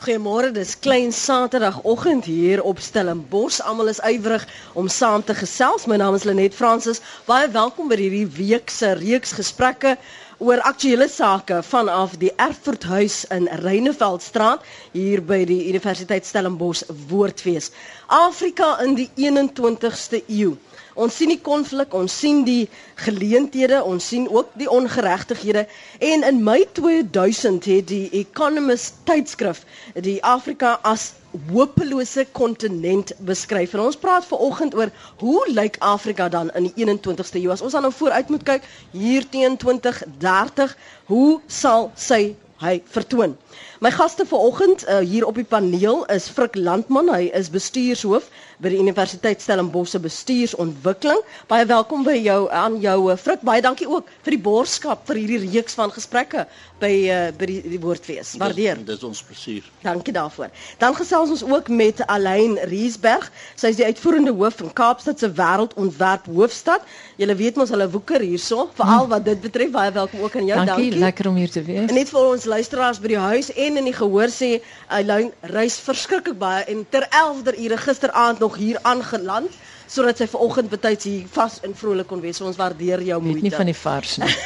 Goeiemôre, dis klein Saterdagoggend hier op Stellenbosch. Almal is ywerig om saam te gesels. My naam is Lenet Fransis. Baie welkom by hierdie week se reeks gesprekke oor aktuelle sake vanaf die Erfurthuis in Reineveldstraat hier by die Universiteit Stellenbosch Woordfees. Afrika in die 21ste eeu. Ons sien die konflik, ons sien die geleenthede, ons sien ook die ongeregtighede en in Mei 2000 het die Economist tydskrif die Afrika as hopelose kontinent beskryf. En ons praat veraloggend oor hoe lyk Afrika dan in die 21ste eeu? As ons dan nou vooruit moet kyk hier teen 2030, hoe sal sy hy vertoon? My gaste vanoggend uh, hier op die paneel is Frik Landman, hy is bestuurshoof by die Universiteit Stellenbosch se bestuursontwikkeling. Baie welkom by jou aan jou uh, Frik. Baie dankie ook vir die borgskap vir hierdie reeks van gesprekke by uh, by die, die woordfees. Waardeer. Dit is ons plesier. Dankie daarvoor. Dan gesels ons ook met Alain Riesberg. Sy is die uitvoerende hoof van Kaapstad se wêreldontwerp hoofstad. Julle weet mos hulle woeker hierso, veral wat dit betref. Baie welkom ook aan jou. Dankie. Dankie, lekker om hier te wees. En net vir ons luisteraars by die huis en en in die gehoor sê hy reis verskriklik baie en ter 11de ure gisteraand nog hier aangeland sodat sy vanoggend betyds hier vas en vrolik kon wees. So ons waardeer jou moeite. Nie van die vars nie.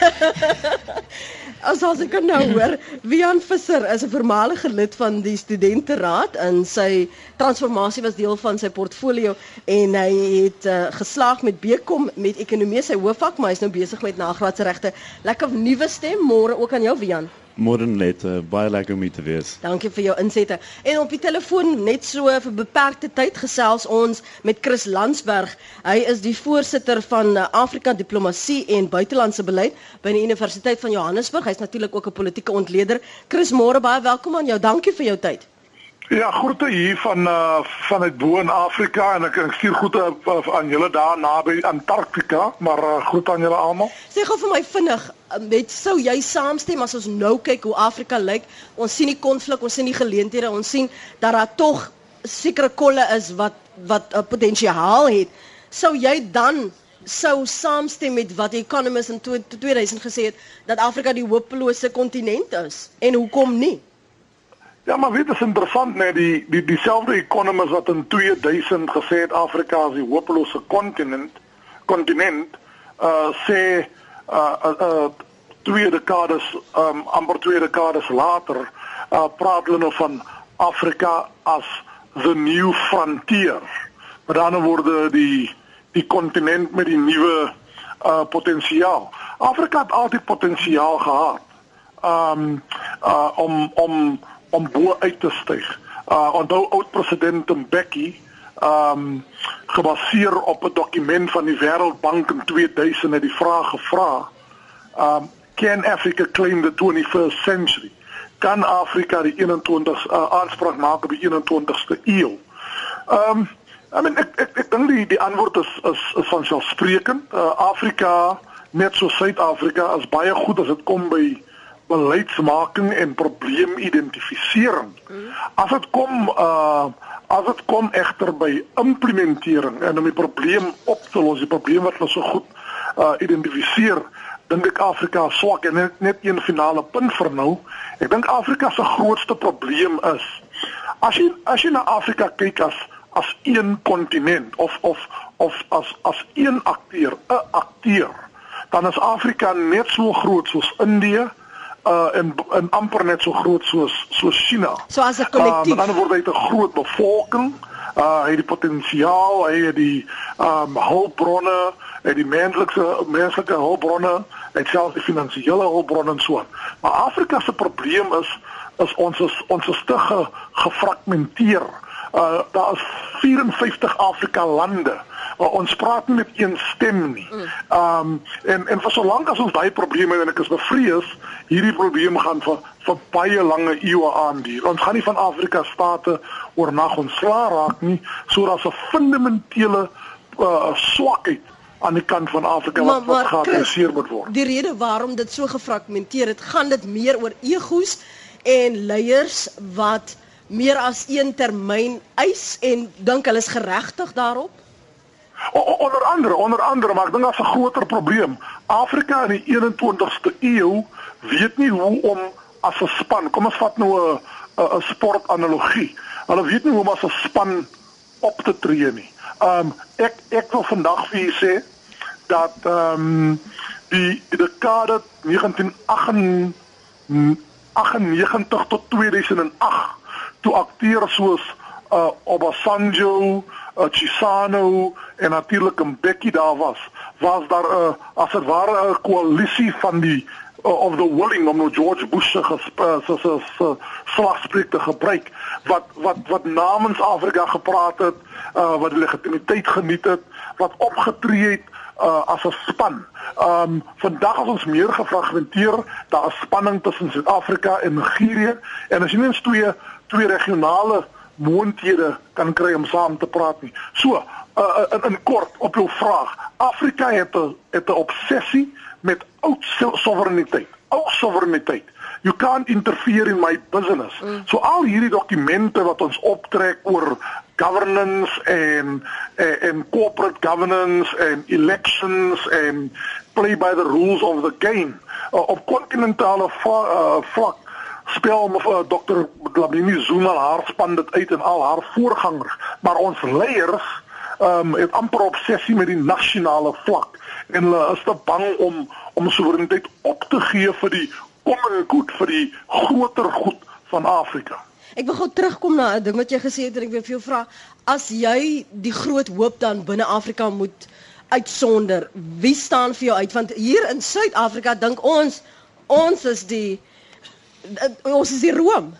As as ek kan nou hoor, Wian Visser is 'n voormalige lid van die studenteraad en sy transformasie was deel van sy portfolio en hy het uh, geslaag met BCom met ekonomie sy hoofvak, maar hy is nou besig met nagraadse regte. Lekker nuwe stem môre ook aan jou Wian. Môre net uh, baie lekker om hier te wees. Dankie vir jou insette. En op die telefoon net so vir beperkte tyd gesels ons met Chris Landsberg. Hy is die voorsitter van uh, Afrika Diplomatie en Buitelandse Beleid by die Universiteit van Johannesburg. Hy's natuurlik ook 'n politieke ontleder. Chris, môre baie welkom aan jou. Dankie vir jou tyd. Ja, groete hier van uh vanuit bo in Afrika en ek ek stuur groete uh, aan julle daar naby Antarktika, maar uh, groete aan julle almal. Sê gou vir my vinnig, met sou jy saamstem as ons nou kyk hoe Afrika lyk? Ons sien die konflik, ons sien die geleenthede, ons sien dat daar tog sekere kolle is wat wat 'n uh, potensiaal het. Sou jy dan sou saamstem met wat die Economist in 2000 gesê het dat Afrika die hopelose kontinent is? En hoekom nie? Ja, maar weet, dit is interessant net die die dieselfde economist wat in 2000 gesê het Afrika is die hopelose kontinent, kontinent, uh sê uh uh, uh twee dekades um amper twee dekades later uh praat hulle nou van Afrika as the new frontier. Met ander woorde die die kontinent met die nuwe uh potensiaal. Afrika het altyd potensiaal gehad. Um uh om om om bo uit te styg. Uh onthou oud president Mbeki um gebaseer op 'n dokument van die Wêreldbank in 2000 het die vraag gevra um can Africa claim the 21st century? Kan Afrika die 21 uh, aanspraak maak op die 21ste eeu? Um I mean ek ek ek dink die die antwoord is is, is van selfsprekend. Uh, Afrika net so Suid-Afrika is baie goed as dit kom by beleidsmaking en probleemidentifisering. As dit kom uh as dit kom egter by implementering en om die probleem op te los, die probleem wat ons so goed uh identifiseer, dink ek Afrika is swak en net net een finale punt vir nou. Ek dink Afrika se grootste probleem is as jy as jy na Afrika kyk as as een kontinent of of of as as een akteur, 'n akteur, dan is Afrika net so groot soos Indië, uh en en amper net so groot soos soos China. So as 'n kollektief. Uh, met ander woorde, het 'n groot bevolking, uh hy het die potensiaal, hy het die um hulpbronne, hy het die menslike menslike hulpbronne, hy het selfs die finansiële hulpbronne en so aan. Maar Afrika se probleem is is ons is ons is te ge, gefragmenteer. Uh daar is 54 Afrika lande ons praat nie met een stem nie. Ehm um, en en vir so lank as ons daai probleme en ek is bevrees, hierdie probleem gaan vir vir baie lange eeue aanduur. Ons gaan nie van Afrika state oornag ontslaa raak nie, sodat 'n fundamentele uh, swakheid aan die kant van Afrika wat wat geadresseer moet word. Die rede waarom dit so gefragmenteer het, gaan dit meer oor egos en leiers wat meer as een termyn eis en dink hulle is geregtig daarop? O, onder andere, onder andere, maar dink daar's 'n groter probleem. Afrika in die 21ste eeu weet nie hoe om as 'n span, kom ons vat nou 'n 'n sportanalogie. Hulle weet nie hoe om as 'n span op te tree nie. Um ek ek wil vandag vir julle sê dat um die die dekade 1998 tot 2008 toe akteurs soos uh Obasanjo, uh, Chisano en natuurlik Mbeki daar was, was daar 'n uh, as dit ware 'n koalisie van die uh, of the willing om nou George Bush se se se slagspreuk te gebruik wat wat wat namens Afrika gepraat het, uh, wat legitimiteit geniet het, wat opgetree het uh, as 'n span. Ehm um, vandag is ons meer gefragmenteer, daar is spanning tussen Suid-Afrika en Nigerië en as jy net twee twee regionale moonthede kan kry om saam te praat nie. So, uh, in, in kort op jou vraag, Afrika het 'n het 'n obsessie met oud soewereiniteit. Oud soewereiniteit. You can't interfere in my business. Mm. So al hierdie dokumente wat ons optrek oor governance en en, en corporate governance en elections en play by the rules of the game uh, op kontinentale uh, vlak spel of uh, Dr. Dlamini Zuma haar span dit uit en al haar voorgangers, maar ons leiers ehm um, het amper obsessie met die nasionale vlak en hulle is te bang om om soewereiniteit op te gee vir die common good vir die groter goed van Afrika. Ek wil gou terugkom na 'n ding wat jy gesê het en ek wil vir jou vra as jy die groot hoop dan binne Afrika moet uitsonder, wie staan vir jou uit want hier in Suid-Afrika dink ons ons is die ons is die Rome.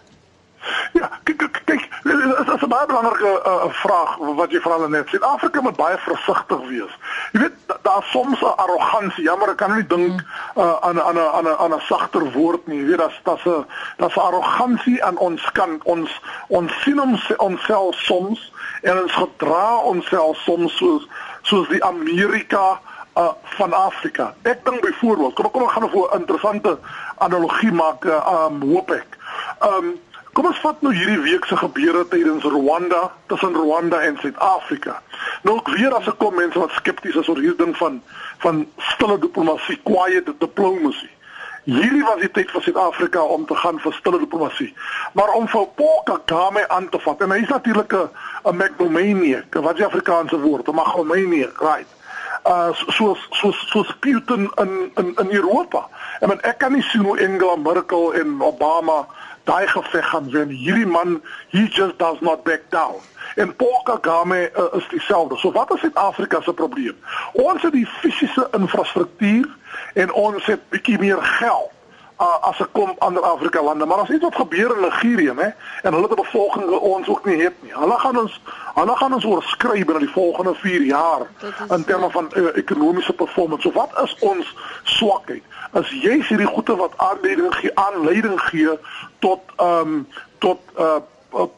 Ja, kyk kyk kyk, dit is 'n baie belangrike uh, vraag wat jy veral net sê. Afrika moet baie versigtig wees. Jy weet daar's soms 'n arrogansie. Jammer, ek kan nie dink uh, aan aan 'n aan 'n aan 'n sagter woord nie. Jy weet daar's daar's 'n daar's 'n arrogansie aan ons kant. Ons ons sien ons onsself soms en ons gedra onsself soms soos soos die Amerika uh van Afrika. Ek dink byvoorbeeld, kom kom ons gaan 'n interessante analogie maak, uh, um hoop ek. Um kom ons vat nou hierdie week se gebeure tydens Rwanda, tussen Rwanda en Suid-Afrika. Nou ek weer as ek kom mense wat skepties is oor hierdie ding van van stille diplomatie, quiet diplomacy. Hierdie was die tyd vir Suid-Afrika om te gaan vir stille diplomatie. Maar om vir Paul Kagame aan te vat en hy is natuurlik 'n 'n megalomaniac, wat die Afrikaanse woord, 'n megalomaniac, right? Uh soos soos soos Putin in in in Europa. Ek bedoel ek kan nie sien hoe Angela Merkel en Obama daai geveg gaan wen. Hierdie man, he just does not back down. En Paul Kagame uh, is dieselfde. So wat is Suid-Afrika se probleem? Ons het die fisiese infrastruktuur en ons het bietjie meer geld as ek kom ander Afrika lande, maar as iets wat gebeur in Nigerië, hè, en hulle 'n bevolking ons ook nie het nie. Hulle gaan ons hulle gaan ons oorskry binne die volgende 4 jaar in terme van uh, ekonomiese performance. So wat is ons swakheid? As jy sien die goede wat aanleiding gee, aanleiding gee tot ehm um, tot uh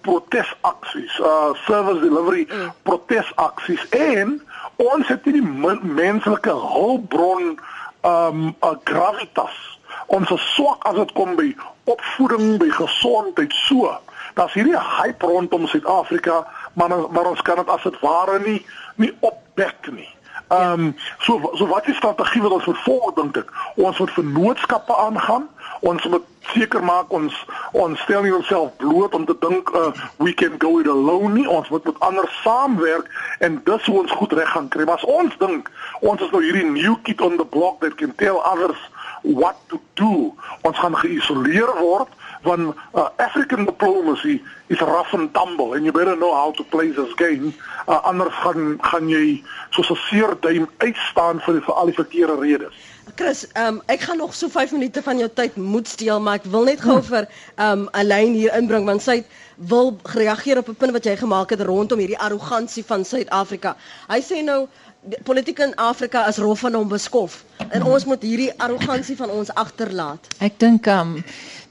protesaksies, uh service delivery mm. protesaksies en ons het nie die menslike hulpbron ehm um, uh, gravitas ons is swak as dit kom by opvoeding, by gesondheid so. Daar's hierdie hype rondom Suid-Afrika, maar maar ons kan dit as dit ware nie nie opbek nie. Ehm um, so so wat is strategie wat ons moet volg dink ek? Ons moet vennootskappe aangaan. Ons moet seker maak ons ons stel nie onsself bloot om te dink uh, we can go it alone nie. Ons moet met ander saamwerk en dis hoe ons goed reg gaan kry. Maar as ons dink ons is nou hierdie new kid on the block that can tell others what to do. Ons gaan geïsoleer word van uh, African diplomacy is rough and tumble and you better know how to play this game. Uh, anders gaan gaan jy soos 'n seerduim uitstaan vir vir al die verkeerde redes. Chris, um, ek gaan nog so 5 minute van jou tyd moet steel, maar ek wil net gou hm. vir um, 'n lyn hier inbring want sy wil reageer op 'n punt wat jy gemaak het rondom hierdie arrogansie van Suid-Afrika. Hy sê nou politiek in Afrika is rof van hom beskof en ons moet hierdie arrogansie van ons agterlaat. Ek dink um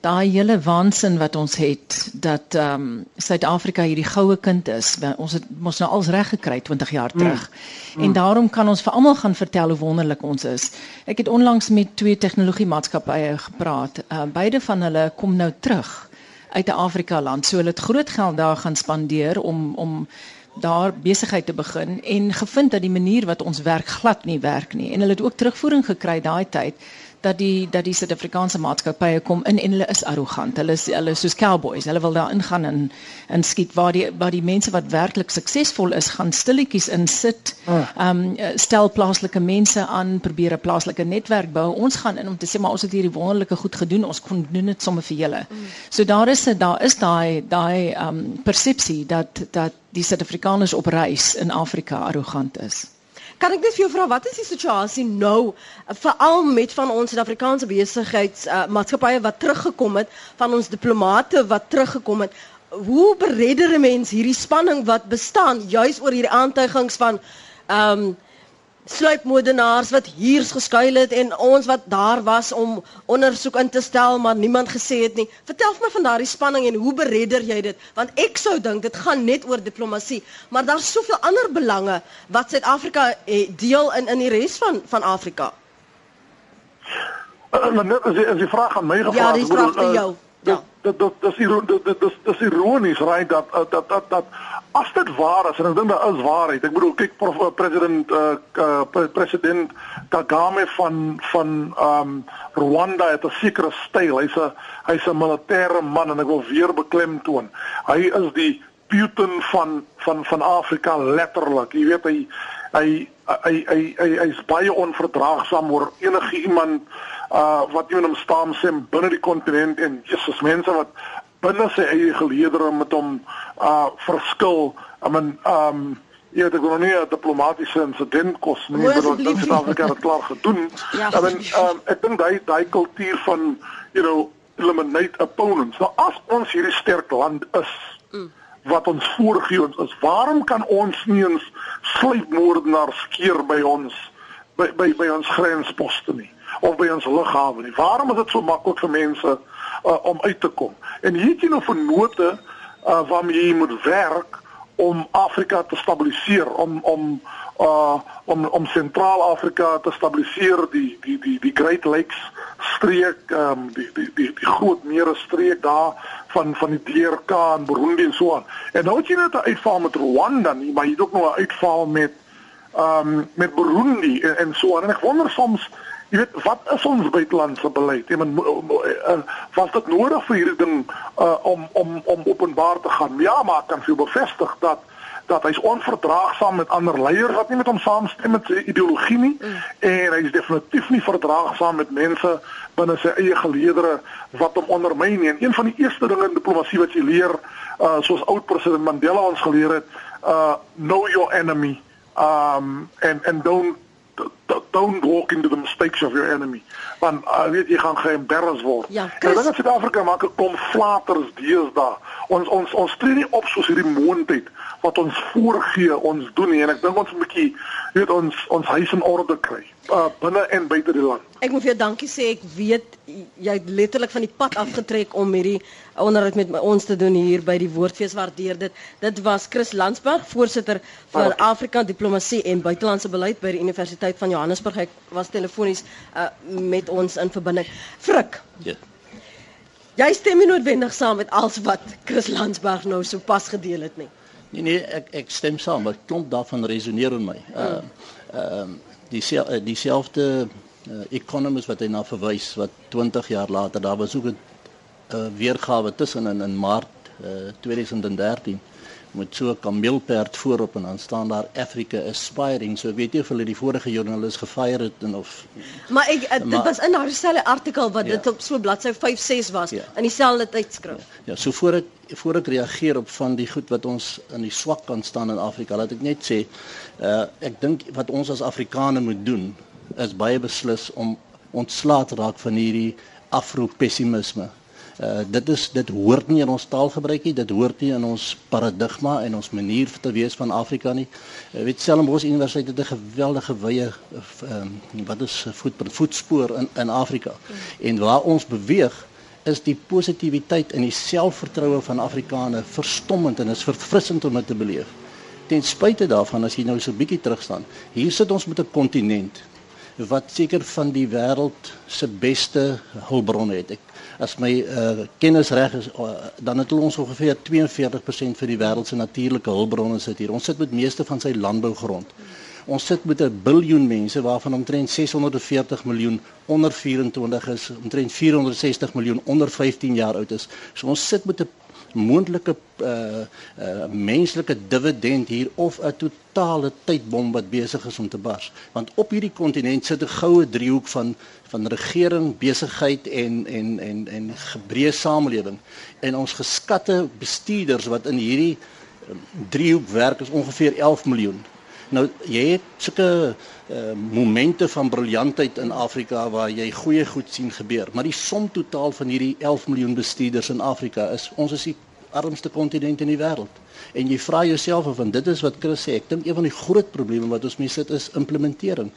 daai hele waansin wat ons het dat um Suid-Afrika hierdie goue kind is. Ons het mos nou als reg gekry 20 jaar mm. terug. Mm. En daarom kan ons vir almal gaan vertel hoe wonderlik ons is. Ek het onlangs met twee tegnologie maatskappye gepraat. Uh, beide van hulle kom nou terug uit 'n Afrika land. So hulle het groot geld daar gaan spandeer om om daar besigheid te begin en gevind dat die manier wat ons werk glad nie werk nie. En hulle het ook terugvoering gekry daai tyd dat die dat die Suid-Afrikaanse maatskappye kom in en hulle is arrogant. Hulle is hulle is soos cowboys. Hulle wil daar ingaan en en skiet waar die waar die mense wat werklik suksesvol is gaan stilletjies in sit. Ehm um, stel plaaslike mense aan, probeer 'n plaaslike netwerk bou. Ons gaan in om te sê maar ons het hierdie wonderlike goed gedoen. Ons kon doen dit sommer vir julle. So daar is 'n daar is daai daai ehm um, persepsie dat dat die Suid-Afrikaners op reis in Afrika arrogant is. Kan ek net vir jou vra wat is die situasie nou veral met van ons Suid-Afrikaanse besigheids uh, wat teruggekom het, van ons diplomate wat teruggekom het? Hoe beredder 'n mens hierdie spanning wat bestaan juis oor hierdie aantuigings van ehm um, sluipmoordenaars wat hier geskuil het en ons wat daar was om ondersoek in te stel maar niemand gesê het nie. Vertel my van daardie spanning en hoe beredder jy dit? Want ek sou dink dit gaan net oor diplomatie, maar daar's soveel ander belange wat Suid-Afrika eh, deel in in die res van van Afrika. Uh, net as jy as jy vra aan my gevra, ja, dis vraag vir jou. Ja. Dit dit dis dis dis ironies right dat dat dat dat as dit waar is en ek dink daar is waarheid. Ek bedoel kyk prof, president uh, uh, president Kagame van van um Rwanda het 'n sekere styl. Hy's 'n hy's 'n militêre man en ek wil weer beklemtoon. Hy is die Putin van van van Afrika letterlik. Jy weet hy hy hy hy hy hy's baie onverdraagsaam oor enige iemand uh wat nie met hom staan sien binne die kontinent en Jesus mense wat binne sy eie geleedere met hom uh verskil. I mean um Ja, dit kon nie 'n diplomatisiese insident kos nie, maar dit het Afrika het klaar gedoen. Ja, I mean, um, ek dink daai daai kultuur van, you know, eliminate opponents. Nou as ons hierdie sterk land is, mm wat ons voorgee ons is waarom kan ons nie eens sluipmoordenaars keer by ons by by by ons grensposte nie of by ons lughawe nie waarom is dit so maklik vir mense uh, om uit te kom en hier jy nou vennote uh, waarmee jy moet werk om Afrika te stabiliseer om om uh om om Sentraal-Afrika te stabiliseer die die die die Great Lakes streek ehm um, die, die die die groot mere streek daar van van die DRK en Burundi en so aan. En nou het jy net 'n uitval met Rwanda nie, maar jy het ook nog 'n uitval met ehm um, met Burundi en, en so aan. En ek wonder soms Jy weet wat is ons buitelandse beleid? Ek bedoel uh, was dit nodig vir hierdie ding uh, om om om openbaar te gaan? Ja, maar kan jy bevestig dat dat hy's onverdraagsaam met ander leiers wat nie met hom saamstem met sy ideologie nie mm. en hy's definitief nie verdraagsaam met mense binne sy eie geleedere wat hom ondermyn nie. En een van die eerste dinge in diplomatie wat jy leer, uh soos oud president Mandela ons geleer het, uh know your enemy. Um and and don't don't walk into the mistakes of your enemy. Want uh, weet jy gaan geembarrass word. Ja, Chris... En dan het Suid-Afrika maak 'n kom flaters deesdae. Ons ons ons tree nie op soos hierdie moondheid wat ons voorgee ons doen nie en ek dink ons moet 'n bietjie weet ons ons huis in orde kry uh, binne en buite die land. Ek moet vir jou dankie sê ek weet jy het letterlik van die pad afgetrek om hierdie onderhoud met ons te doen hier by die Woordfees waardeer dit. Dit was Chris Landsberg, voorsitter van okay. Afrika Diplomatie en Buitelandse Beleid by die Universiteit van Johannesburg. Hy was telefonies uh, met ons in verbinding. Frik. Ja. Jy stem nie noodwendig saam met alles wat Chris Landsberg nou sopas gedeel het nie. Nee nee, ek ek stem saam, maar klomp daarvan resoneer in my. Ehm uh, ehm uh, die eh, dieselfde uh, economist wat hy na verwys wat 20 jaar later daar was ook 'n uh, weergawe tussen in in Maart uh, 2013 met so 'n kameelperd voorop en dan staan daar Africa aspiring. So ek weet nie of hulle die vorige joernalis gefire het en of Maar ek dit maar, was in daardie selfe artikel wat ja. dit op so bladsy 5 6 was ja. in dieselfde tydskrif. Ja, ja, so voor ek voor ek reageer op van die goed wat ons in die swak kan staan in Afrika, laat ek net sê, uh ek dink wat ons as Afrikaners moet doen is baie beslis om ontslae te raak van hierdie afro-pessimisme. Uh dit is dit hoort nie in ons taalgebruik nie, dit hoort nie in ons paradigma en ons manier te wees van Afrika nie. Uh, weet Stellenbosch Universiteit het 'n geweldige wye uh, wat is voet, voetspoor in in Afrika. En waar ons beweeg is die positiwiteit en die selfvertroue van Afrikaners verstommend en is verfrissend om dit te beleef. Ten spyte daarvan as jy nou so 'n bietjie terug staan, hier sit ons met 'n kontinent wat seker van die wêreld se beste hulpbronne het. Ek as my uh, kennis reg is uh, dan het ons ongeveer 42% van die wêreld se natuurlike hulpbronne sit hier. Ons sit met meeste van sy landbougrond. Ons sit met 'n biljoen mense waarvan omtrent 640 miljoen onder 24 is, omtrent 460 miljoen onder 15 jaar oud is. So ons sit met 'n moontlike uh uh menslike dividend hier of 'n totale tydbom wat besig is om te bars. Want op hierdie kontinent sit 'n goue driehoek van van regering, besigheid en en en en gebreë samelewing. En ons geskatte bestuurders wat in hierdie driehoek werk is ongeveer 11 miljoen. Nou jy het sulke uh, momente van briljantheid in Afrika waar jy goeie goed sien gebeur, maar die som totaal van hierdie 11 miljoen bestuurders in Afrika is ons is die armste kontinent in die wêreld. En jy vra jouself of en dit is wat Chris sê, ek dink een van die groot probleme wat ons mee sit is implementering.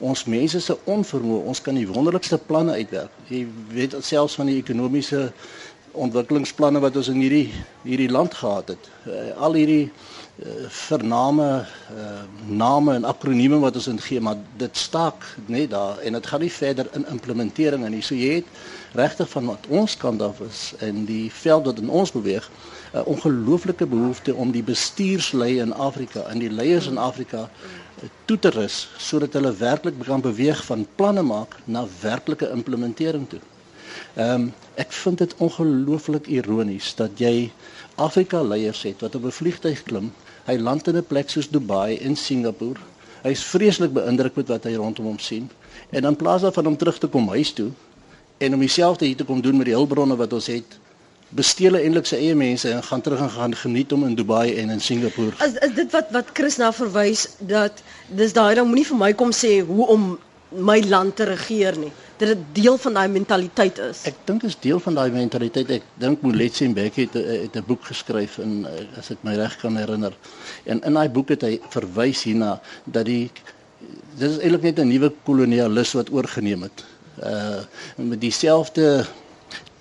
Ons mense se onvermoë, ons kan die wonderlikste planne uitwerk. Jy weet selfs van die ekonomiese ontwikkelingsplanne wat ons in hierdie hierdie land gehad het. Uh, al hierdie vername uh, name en akronieme wat ons ingee, maar dit staak net daar en dit gaan nie verder in implementering en so jy het regtig van wat ons kant af is en die veld wat in ons beweeg 'n uh, ongelooflike behoefte om die bestuurslei in Afrika en die leiers in Afrika uh, toe te rus sodat hulle werklik kan beweeg van planne maak na werklike implementering toe. Ehm um, ek vind dit ongelooflik ironies dat jy Afrika leiers het wat op 'n vliegtyg klim, hy land in 'n plek soos Dubai en Singapore. Hy's vreeslik beïndruk met wat hy rondom hom sien en in plaas daarvan om terug te kom huis toe en om dieselfde hier te kom doen met die hulpbronne wat ons het bestele eintlik sy eie mense en gaan terug en gaan geniet om in Dubai en in Singapore. Is is dit wat wat Chris nou verwys dat dis daai dan moenie vir my kom sê hoe om my land te regeer nie. Dat dit deel van daai mentaliteit is. Ek dink is deel van daai mentaliteit. Ek dink Moletsi Mbeki het, het 'n boek geskryf en as ek my reg kan herinner. En in daai boek het hy verwys hierna dat die dis is eintlik net 'n nuwe kolonialis wat oorgeneem het uh met dieselfde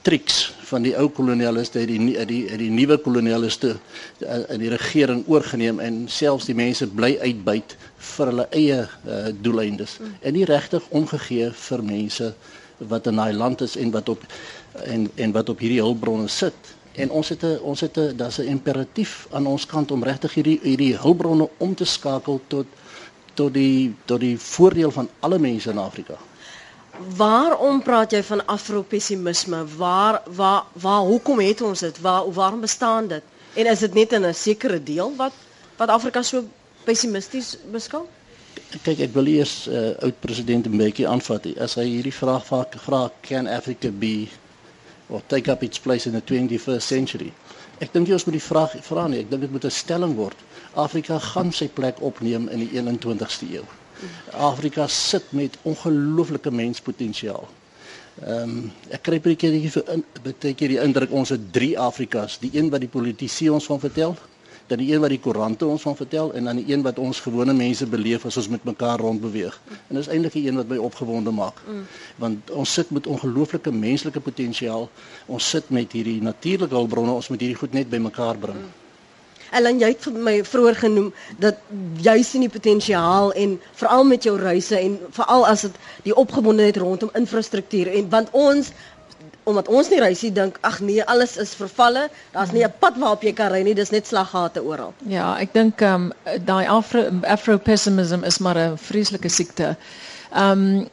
triks van die ou kolonialiste het die die die, die nuwe kolonialiste uh, in die regering oorgeneem en selfs die mense bly uitbuit vir hulle eie uh, doeleindes mm. en nie regtig omgegee vir mense wat in daai land is en wat op en en wat op hierdie hulpbronne sit en ons het 'n ons het 'n daar's 'n imperatief aan ons kant om regtig hierdie hierdie hulpbronne om te skakel tot tot die tot die voordeel van alle mense in Afrika. Waarom praat jy van afropessimisme? Waar waar waar hoekom het ons dit? Waar waarom bestaan dit? En is dit net in 'n sekere deel wat wat Afrika so pessimisties beskou? Kyk, ek wil eers uh, oud president Mbeki aanvat. As hy hierdie vraag vaak vra, can Africa be or take up its place in the 21st century? Ek dink jy ons moet die vraag vra nie. Ek dink dit moet 'n stelling word. Afrika gaan sy plek opneem in die 21ste eeu. Afrika sit met ongelooflike menspotensiaal. Ehm um, ek kry baie keer hier baie keer die indruk ons het drie Afrikas, die een wat die politici ons van vertel, dan die een wat die koerante ons van vertel en dan die een wat ons gewone mense beleef as ons met mekaar rond beweeg. En dis eintlik die een wat my opgewonde maak. Mm. Want ons sit met ongelooflike menslike potensiaal. Ons sit met hierdie natuurlike hulpbronne, ons moet hierdie goed net bymekaar bring. Mm. Ellen jy het vir my vroeër genoem dat jy sien die potensiaal en veral met jou reise en veral as dit die opgebondenheid rondom infrastruktuur en want ons omdat ons nie reisie dink ag nee alles is vervalle. Daar's nie 'n pad waarop jy kan ry nie dis net slaggate oral. Ja ek dink ehm um, daai afro afro pessimism is maar 'n vreeslike siekte Ehm um,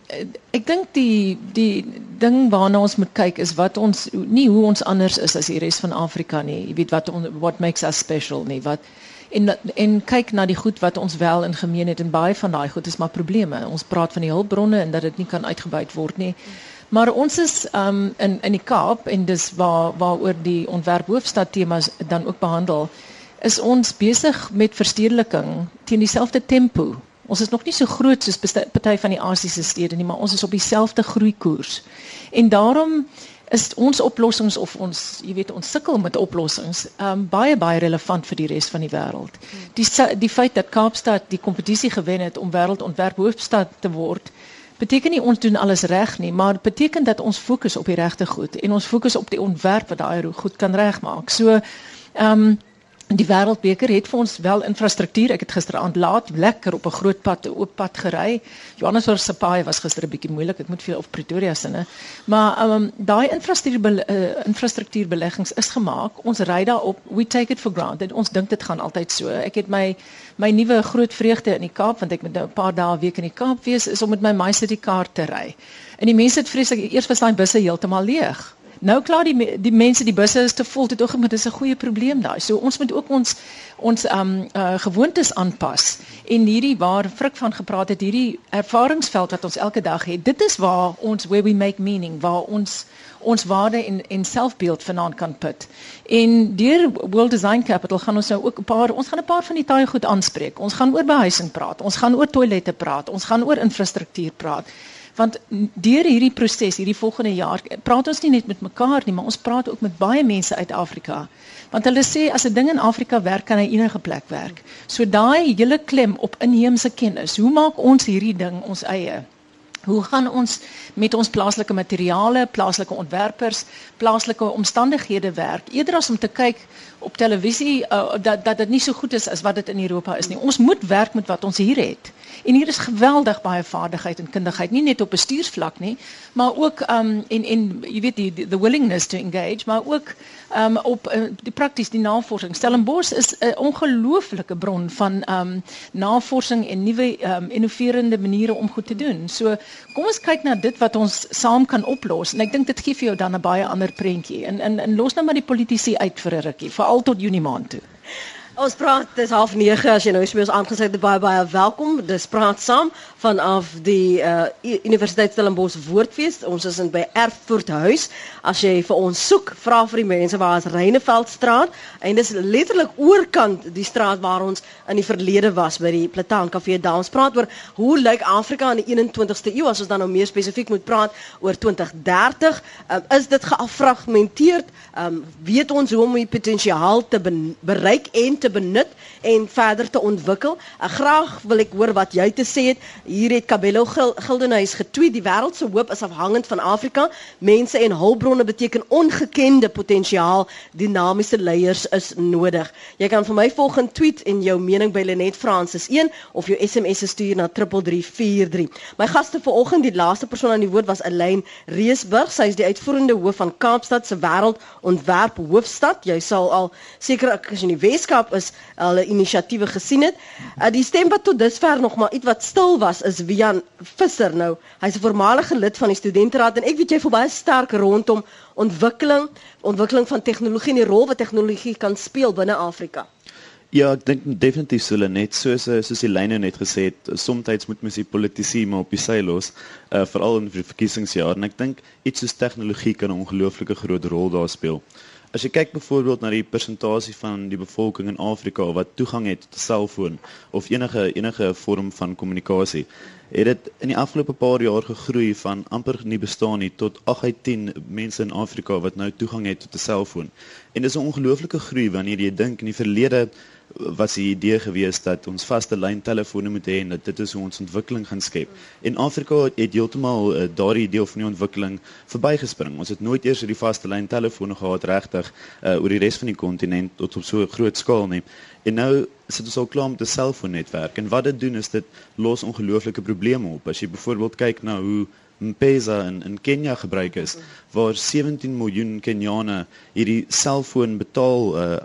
ek dink die die ding waarna ons moet kyk is wat ons nie hoe ons anders is as die res van Afrika nie. Jy weet wat on, what makes us special nie. Wat en en kyk na die goed wat ons wel in gemeen het en baie van daai goed is maar probleme. Ons praat van die hulpbronne en dat dit nie kan uitgebuit word nie. Maar ons is um in in die Kaap en dis waar waaroor die ontwerp hoofstad temas dan ook behandel is ons besig met verstedeliking teen dieselfde tempo Ons is nog nie so groot soos party van die Asiëse stede nie, maar ons is op dieselfde groeikoers. En daarom is ons oplossings of ons, jy weet, ons sukkel met oplossings, um baie baie relevant vir die res van die wêreld. Die die feit dat Kaapstad die kompetisie gewen het om wêreldontwerp hoofstad te word, beteken nie ons doen alles reg nie, maar beteken dat ons fokus op die regte goed en ons fokus op die ontwerp wat daai goed kan regmaak. So um Die Wêreldbeker het vir ons wel infrastruktuur. Ek het gisteraand laat lekker op 'n groot pad, 'n oop pad gery. Johannesburg se paai was gister 'n bietjie moeilik. Ek moet veel of Pretoria né? Maar um daai infrastruktuur uh, infrastruktuurbeleggings is gemaak. Ons ry daarop. We take it for granted. Ons dink dit gaan altyd so. Ek het my my nuwe groot vreugde in die Kaap want ek moet nou 'n paar dae week in die Kaap wees is om met my MyCity kaart te ry. En die mense het vreeslik eers was daai busse heeltemal leeg. Nou klaar die die mense die busse is te vol dit ook maar dis 'n goeie probleem daai. So ons moet ook ons ons um uh, gewoontes aanpas. En hierdie waar Frik van gepraat het, hierdie ervaringsveld wat ons elke dag het, dit is waar ons where we make meaning, waar ons ons waarde en en selfbeeld vanaand kan put. En deur World Design Capital gaan ons nou ook 'n paar ons gaan 'n paar van die taai goed aanspreek. Ons gaan oor behuising praat, ons gaan oor toilette praat, ons gaan oor infrastruktuur praat want deur hierdie proses hierdie volgende jaar praat ons nie net met mekaar nie maar ons praat ook met baie mense uit Afrika. Want hulle sê as 'n ding in Afrika werk kan hy enige plek werk. So daai hele klem op inheemse kennis hoe maak ons hierdie ding ons eie? Hoe gaan ons met ons plaaslike materiale plaaslike ontwerpers plaaslike omstandighede werk? Eerder as om te kyk op televisie uh, dat dat dit nie so goed is as wat dit in Europa is nie ons moet werk met wat ons hier het En hier is geweldig baie vaardigheid en kundigheid, nie net op bestuursvlak nie, maar ook um en en jy weet die the willingness to engage, maar ook um op uh, die prakties die navorsing. Stellenbosch is 'n ongelooflike bron van um navorsing en nuwe um innoverende maniere om goed te doen. So kom ons kyk na dit wat ons saam kan oplos en ek dink dit gee vir jou dan 'n baie ander prentjie. En en en los nou maar die politici uit vir 'n rukkie, veral tot Junie maand toe. Ons praat dis half 9 as jy nou ons aangesluit het baie baie welkom. Dis praat saam vanaf die uh, Universiteit Stellenbosch Woordfees. Ons is in by Erfurt huis. As jy vir ons soek, vra vir die mense waar is Reineveldstraat en dis letterlik oorkant die straat waar ons in die verlede was by die Plataan Kafee daar. Ons praat oor hoe lyk Afrika in die 21ste eeu as ons dan nou meer spesifiek moet praat oor 2030. Um, is dit geafragmenteerd? Um, weet ons hoe om die potensiaal te bereik en te te benut en verder te ontwikkel. Ek graag wil ek hoor wat jy te sê het. Hier het Kabelo Gildenhuis getweet die wêreld se hoop is afhangend van Afrika. Mense en hulpbronne beteken ongekende potensiaal. Dinamiese leiers is nodig. Jy kan vir my volgende tweet en jou mening by Lenet Francis 1 of jou SMS stuur na 3343. My gaste vanoggend, die laaste persoon aan die woord was Elaine Reesburg. Sy is die uitvoerende hoof van Kaapstad se wêreldontwerp hoofstad. Jy sal al seker as jy in die Weskaap is hulle inisiatiewe gesien het. Uh, die stem wat tot dusver nog maar iets wat stil was is Wian Visser nou. Hy's 'n voormalige lid van die studenteraad en ek weet jy voel baie sterk rondom ontwikkeling, ontwikkeling van tegnologie en die rol wat tegnologie kan speel binne Afrika. Ja, ek dink definitief hulle net soos soos die lyne net gesê het, soms moet mens die politici maar op die sy los, uh, veral in die verkiesingsjaar en ek dink iets soos tegnologie kan 'n ongelooflike groot rol daar speel. As jy kyk byvoorbeeld na die persentasie van die bevolking in Afrika wat toegang het tot 'n selfoon of enige enige vorm van kommunikasie, het dit in die afgelope paar jaar gegroei van amper nie bestaan nie tot 8 uit 10 mense in Afrika wat nou toegang het tot 'n selfoon. En dis 'n ongelooflike groei wanneer jy dink in die verlede was die idee gewees dat ons vaste lyn telefone moet hê en dat dit is hoe ons ontwikkeling gaan skep. En Afrika het heeltemal uh, daardie deel van die ontwikkeling verbygespring. Ons het nooit eers die vaste lyn telefone gehad regtig uh, oor die res van die kontinent tot op so 'n groot skaal nie. En nou sit ons al klaar met 'n selfoonnetwerk en wat dit doen is dit los ongelooflike probleme op. As jy byvoorbeeld kyk na hoe M-Pesa in in Kenia gebruik is waar 17 miljoen Keniane hierdie selfoon betaal uh,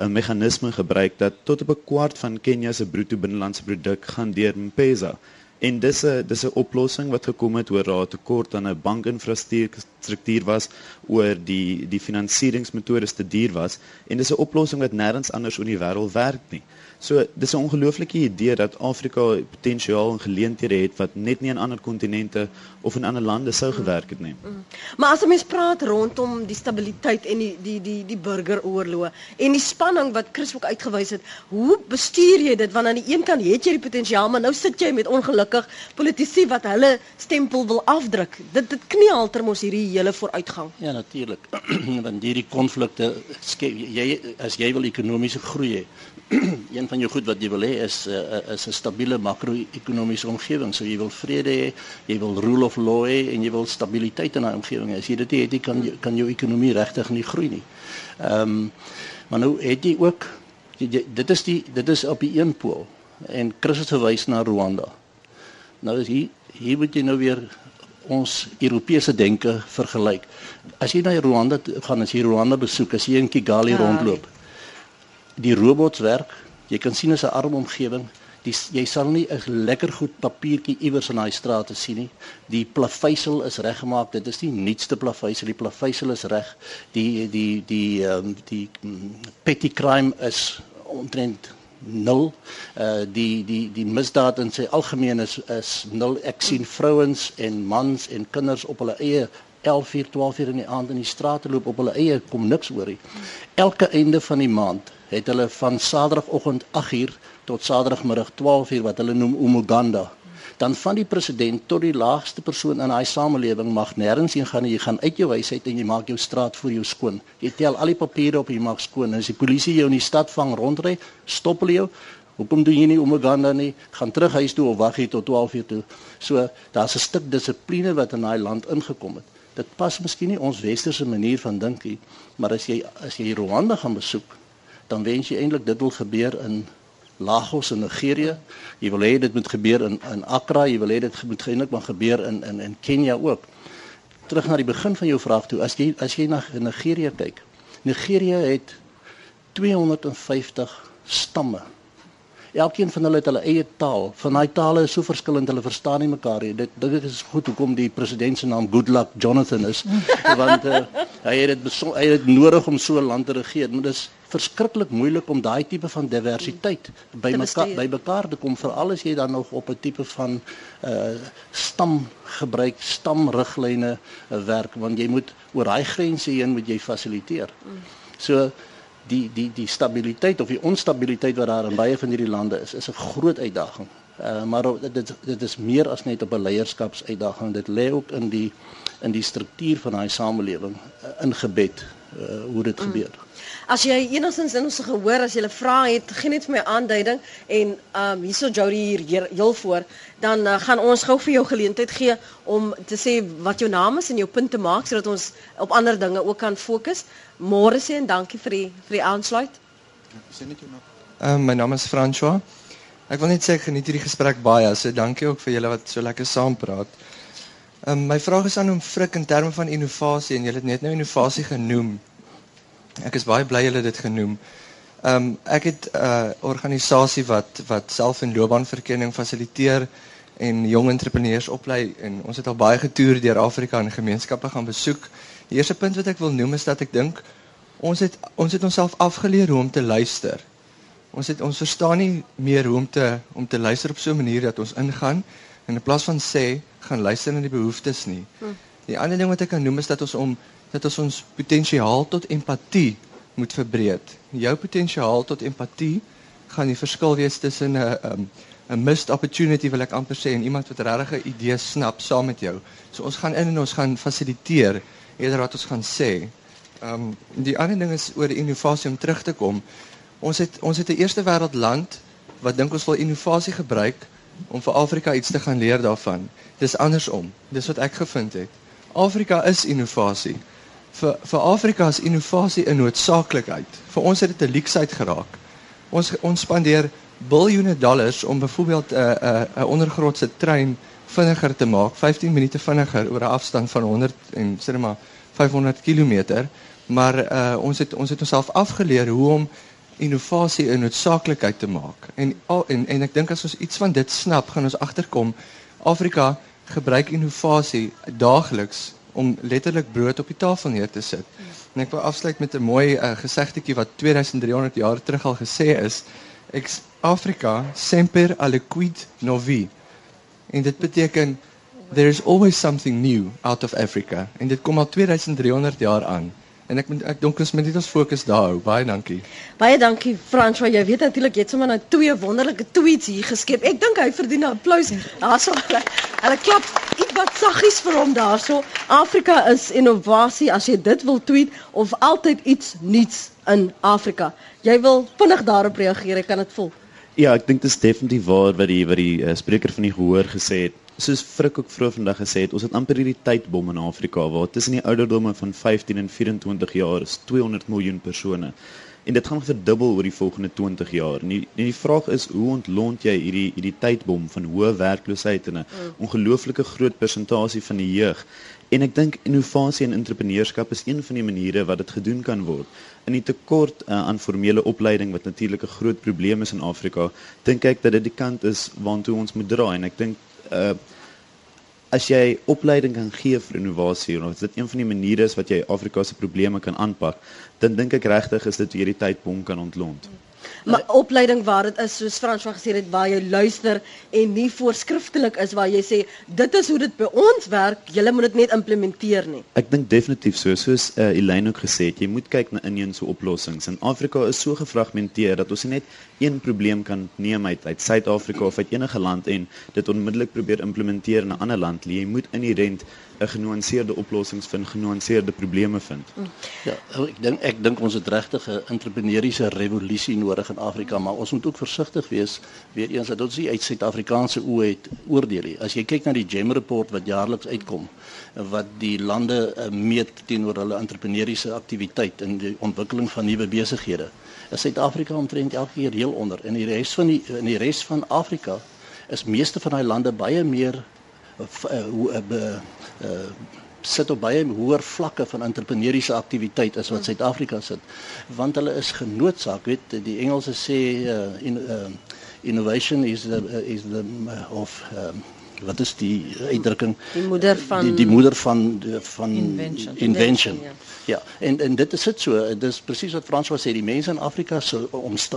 'n meganisme gebruik dat tot op 'n kwart van Kenia se bruto binnelandse produk gaan deur M-Pesa. En dis 'n dis 'n oplossing wat gekom het oor daar tekort aan 'n bankinfrastruktuur was, oor die die finansieringsmetodes te duur was en dis 'n oplossing wat nêrens anders in die wêreld werk nie. So dis 'n ongelooflike idee dat Afrika potensiaal en geleenthede het wat net nie in ander kontinente of in ander lande sou gewerk het nie. Mm, mm. Maar as 'n mens praat rondom die stabiliteit en die die die die burgeroorloë en die spanning wat Chris ook uitgewys het, hoe bestuur jy dit want aan die een kant het jy die potensiaal, maar nou sit jy met ongelukkig politici wat hulle stempel wil afdruk. Dit dit knielter mos hierdie hele vooruitgang. Ja, natuurlik. want hierdie konflikte skep jy as jy wil ekonomiese groei hê een van jou goed wat jy wil hê is uh, is 'n stabiele makro-ekonomiese omgewing. So jy wil vrede hê, jy wil rule of law hê en jy wil stabiliteit in daai omgewing. As jy dit het, jy kan kan jou ekonomie regtig nie groei nie. Ehm um, maar nou het jy ook dit is die dit is op die een pool en Chris het verwys na Rwanda. Nou is hier hier moet jy nou weer ons Europese denke vergelyk. As jy na Rwanda gaan, as jy Rwanda besoek, as jy in Kigali ja, rondloop, die robots werk, jy kan sien is 'n arm omgewing. Die, jy sal nie 'n lekker goed papiertjie iewers in daai strate sien nie. Die plaveisel is reggemaak. Dit is die nuutste plaveisel. Die plaveisel is reg. Die die die ehm um, die, die petty crime is omtrent nul. Uh die die die misdaad in sy algemeen is is nul. Ek sien vrouens en mans en kinders op hulle eie 11 uur 12 uur in die aand in die strate loop op hulle eie kom niks hoor nie. Elke einde van die maand het hulle van Saterdagoggend 8 uur tot Saterdagmiddag 12 uur wat hulle noem Umuganda dan van die president tot die laagste persoon in daai samelewing mag nêrens heen gaan nie. Jy gaan uit jou huis uit en jy maak jou straat vir jou skoon. Jy tel al die papiere op en jy maak skoon. En as die polisie jou in die stad vang rondry, stop hulle jou. Hoekom doen jy nie om Uganda nie? Gaan terug huis toe of wag hier tot 12 uur toe. So daar's 'n stuk dissipline wat in daai land ingekom het. Dit pas miskien nie ons westerse manier van dink nie, maar as jy as jy Rwanda gaan besoek, dan wens jy eintlik dit wil gebeur in Lagos in Nigerië. Jy wil hê dit moet gebeur in in Accra, jy wil hê dit moet eintlik maar gebeur in in in Kenia ook. Terug na die begin van jou vraag toe, as jy as jy na Nigerië kyk. Nigerië het 250 stamme. Elkeen van hulle het hulle eie taal. Van daai tale is so verskillend, hulle verstaan nie mekaar nie. Dit dit is goed hoekom die president se naam Goodluck Jonathan is, want uh, hy het dit hy het dit nodig om so 'n land te regeer. Maar dis verskriklik moeilik om daai tipe van diversiteit by mekaar by mekaar te kom veral as jy dan nog op 'n tipe van uh stam gebruik stamriglyne uh, werk want jy moet oor daai grense heen moet jy fasiliteer. So die die die stabiliteit of die onstabiliteit wat daar in baie van hierdie lande is is 'n groot uitdaging. Uh maar dit dit is meer as net op 'n leierskapsuitdaging. Dit lê ook in die in die struktuur van daai samelewing uh, ingebed uh hoe dit mm. gebeur. As jy enigstens in ons gehoor as jy 'n vraag het, gee net vir my aanduiding en um hierso Jody hier heel voor, dan uh, gaan ons gou vir jou geleentheid gee om te sê wat jou naam is en jou punt te maak sodat ons op ander dinge ook kan fokus. Môre sê en dankie vir die vir die aansluit. Sê net jou naam. Um my naam is François. Ek wil net sê ek geniet hierdie gesprek baie. So dankie ook vir julle wat so lekker saam praat. Um my vraag is aan hom Frik in terme van innovasie en jy het net nou innovasie genoem. Ek is baie bly julle dit genoem. Ehm um, ek het 'n uh, organisasie wat wat self en loopbaanverkenning fasiliteer en jong entrepreneurs oplei en ons het al baie getoer deur Afrika en gemeenskappe gaan besoek. Die eerste punt wat ek wil noem is dat ek dink ons het ons het onsself afgeleer hoe om te luister. Ons het ons verstaan nie meer hoe om te om te luister op so 'n manier dat ons ingaan en in plaas van sê gaan luister na die behoeftes nie. Hm. Die ander ding wat ek kan noem is dat ons om dat ons ons potensiaal tot empatie moet verbreed. Jou potensiaal tot empatie gaan die verskil wees tussen 'n 'n 'n missed opportunity wil ek amper sê en iemand wat regtig 'n idee snap saam met jou. So ons gaan in en ons gaan fasiliteer eerder wat ons gaan sê. Ehm um, die ander ding is oor innovasie om terug te kom. Ons het ons het 'n eerste wêreld land wat dink ons wil innovasie gebruik om vir Afrika iets te gaan leer daarvan. Dis andersom. Dis wat ek gevind het. Afrika is innovasie vir vir Afrika is innovasie 'n noodsaaklikheid. Vir ons het dit 'n leksheid geraak. Ons ons spandeer biljoene dollars om byvoorbeeld 'n uh, 'n uh, 'n uh, ondergrondse trein vinniger te maak, 15 minute vinniger oor 'n afstand van 100 en sê maar 500 km. Maar uh, ons het ons het onsself afgeleer hoe om innovasie 'n noodsaaklikheid te maak. En en en ek dink as ons iets van dit snap, gaan ons agterkom Afrika gebruik innovasie daagliks om letterlik brood op die tafel neer te sit. En ek wil afsluit met 'n mooi uh, gesegdetjie wat 2300 jaar terug al gesê is. Ex Africa semper aliquid novi. En dit beteken there is always something new out of Africa. En dit kom al 2300 jaar aan. En ek ek dink ons moet net ons fokus daar hou. Baie dankie. Baie dankie Frans, want jy weet natuurlik jy het sommer nou twee wonderlike tweets hier geskep. Ek dink hy verdien 'n applous. Daarso hulle, hulle klap iets wat saggies vir hom daarso. Afrika is innovasie as jy dit wil tweet of altyd iets nuuts in Afrika. Jy wil vinnig daarop reageer, ek kan dit voel. Ja, ek dink dit is definitief waar wat die wat die uh, spreker van die gehoor gesê het soos Frik ook vroeër vandag gesê het, ons het amper hierdie tydbom in Afrika waar tussen die ouderdomme van 15 en 24 jaar is 200 miljoen persone. en dit gaan verdubbel oor die volgende 20 jaar. En die, en die vraag is hoe ontlont jy hierdie hierdie tydbom van hoë werkloosheid en 'n mm. ongelooflike groot persentasie van die jeug? En ek dink innovasie en entrepreneurskap is een van die maniere wat dit gedoen kan word. In die tekort uh, aan formele opleiding wat natuurlik 'n groot probleem is in Afrika, dink ek dat dit die kant is waartoe ons moet draai en ek dink uh as jy opleiding kan gee vir innovasie of dit een van die maniere is wat jy Afrika se probleme kan aanpak, dan dink ek regtig is dit hierdie tydbom kan ontlont. Hmm. Maar opleiding waar dit is soos Frans van gesê het waar jy luister en nie voorskriftelik is waar jy sê dit is hoe dit by ons werk, jy moet dit net implementeer nie. Ek dink definitief so soos uh, Elaine ook gesê het, jy moet kyk na inheemse oplossings. In Afrika is so gefragmenteer dat ons net een probleem kan neem uit uit Suid-Afrika of uit enige land en dit onmiddellik probeer implementeer in 'n ander land. Jy moet inherent 'n genuanceerde oplossings vind, genuanceerde probleme vind. Ja, ek dink ek dink ons het regtig 'n entrepreneuriese revolusie nodig in Afrika, maar ons moet ook versigtig wees weer eens dat ons nie uit Suid-Afrikaanse oë het oordeel nie. As jy kyk na die GEM report wat jaarliks uitkom wat die lande uh, meet teenoor hulle entrepreneuriese aktiwiteit en die ontwikkeling van nuwe besighede, is Suid-Afrika omtrent elke keer heel onder en die res van die in die res van Afrika is meeste van daai lande baie meer uh, sit op baie hoër vlakke van entrepreneuriese aktiwiteit as wat Suid-Afrika sit want hulle is genoodsaak weet die Engelse sê uh, in, uh, innovation is the, is the of um, wat is die uitdrukking die moeder van die, die moeder van de, van invention, invention. Ja. ja en en dit is dit so dis presies wat Frans wou sê die mense in Afrika se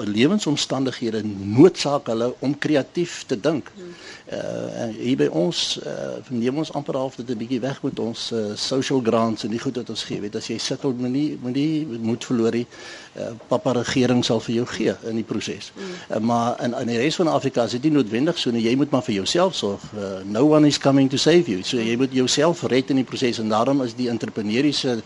lewensomstandighede noodsaak hulle om kreatief te dink hmm uh hier by ons uh neem ons amper half dit 'n bietjie weg met ons uh, social grants en die goed wat ons gee. Weet as jy sukkel met nie met nie moet verloor die uh, pappa regering sal vir jou gee in die proses. Mm. Uh, maar in in die res van Afrika is dit nie noodwendig so nie. Jy moet maar vir jouself sorg. Uh, no one is coming to save you. So jy moet jouself red in die proses en daarom is die entrepreneuriese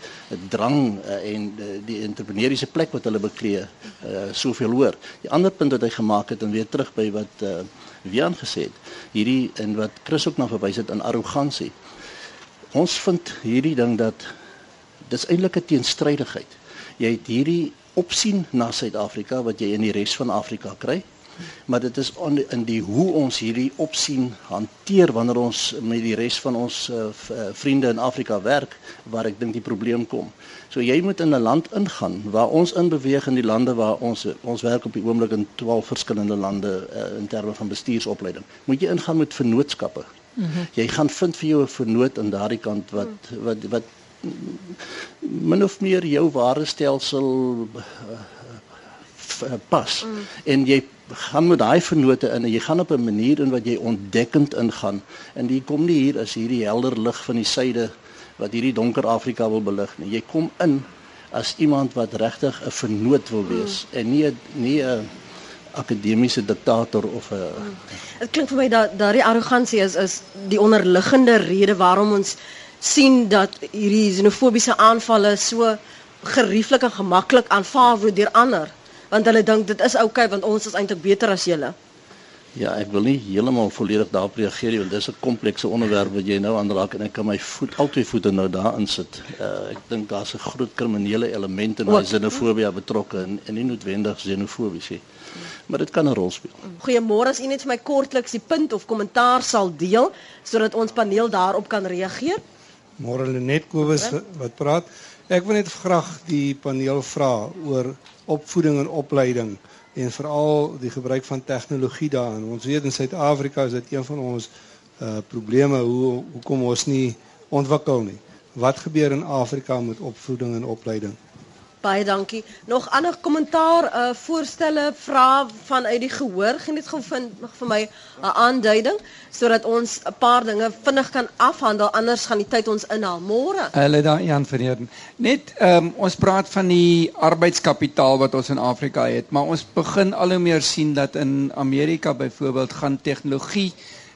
drang uh, en uh, die entrepreneuriese plek wat hulle beklee uh, soveel hoër. Die ander punt wat hy gemaak het en weer terug by wat uh, wie aangesê het hierdie en wat Chris ook na verwys het in arrogansie. Ons vind hierdie ding dat dis eintlik 'n teenstrydigheid. Jy het hierdie opsien na Suid-Afrika wat jy in die res van Afrika kry. Maar dit is on, in die hoe ons hierdie opsien hanteer wanneer ons met die res van ons uh, vriende in Afrika werk waar ek dink die probleem kom. So jy moet in 'n land ingaan waar ons in beweeg in die lande waar ons ons werk op die oomblik in 12 verskillende lande uh, in terme van bestuursopleiding. Moet jy ingaan met vennootskappe. Mm -hmm. Jy gaan vind vir jou 'n vennoot aan daardie kant wat wat wat min of meer jou waardestelsel uh, pas. Mm. En jy gaan met daai vennote in en jy gaan op 'n manier in wat jy ontdekkend ingaan en jy kom nie hier as hierdie helder lig van die suide wat hierdie donker Afrika wil belig nie. Jy kom in as iemand wat regtig 'n vernoot wil wees mm. en nie nie 'n akademiese diktator of 'n Dit klink vir my dat daardie arrogansie is is die onderliggende rede waarom ons sien dat hierdie xenofobiese aanvalle so gerieflik en gemaklik aanvaar word deur ander want hulle dink dit is oukei okay, want ons is eintlik beter as julle. Ja, ek wil nie heeltemal volledig daarop reageer nie want dis 'n komplekse onderwerp wat jy nou aanraak en ek kan my voet albei voete nou daarin sit. Uh, ek dink daar's 'n groot kriminele element in daai xenofobie betrokke en, en nie noodwendig xenofobie nie. Maar dit kan 'n rol speel. Goeiemôre, as u net vir my kortliks die punt of kommentaar sal deel sodat ons paneel daarop kan reageer. Môre Lenet Kobus wat praat. Ek wil net graag die paneel vra oor opvoeding en opleiding en veral die gebruik van tegnologie daarin. Ons weet in Suid-Afrika is dit een van ons uh probleme hoe hoekom ons nie ontwikkel nie. Wat gebeur in Afrika met opvoeding en opleiding? Baie dankie. Nog ander kommentaar, uh voorstelle, vrae vanuit die gehoor, geniet gou vind vir my 'n aanduiding sodat ons 'n paar dinge vinnig kan afhandel anders gaan die tyd ons inhaal môre. Hulle daar Jan Verheerden. Net um, ons praat van die arbeidskapitaal wat ons in Afrika het, maar ons begin al hoe meer sien dat in Amerika byvoorbeeld gaan tegnologie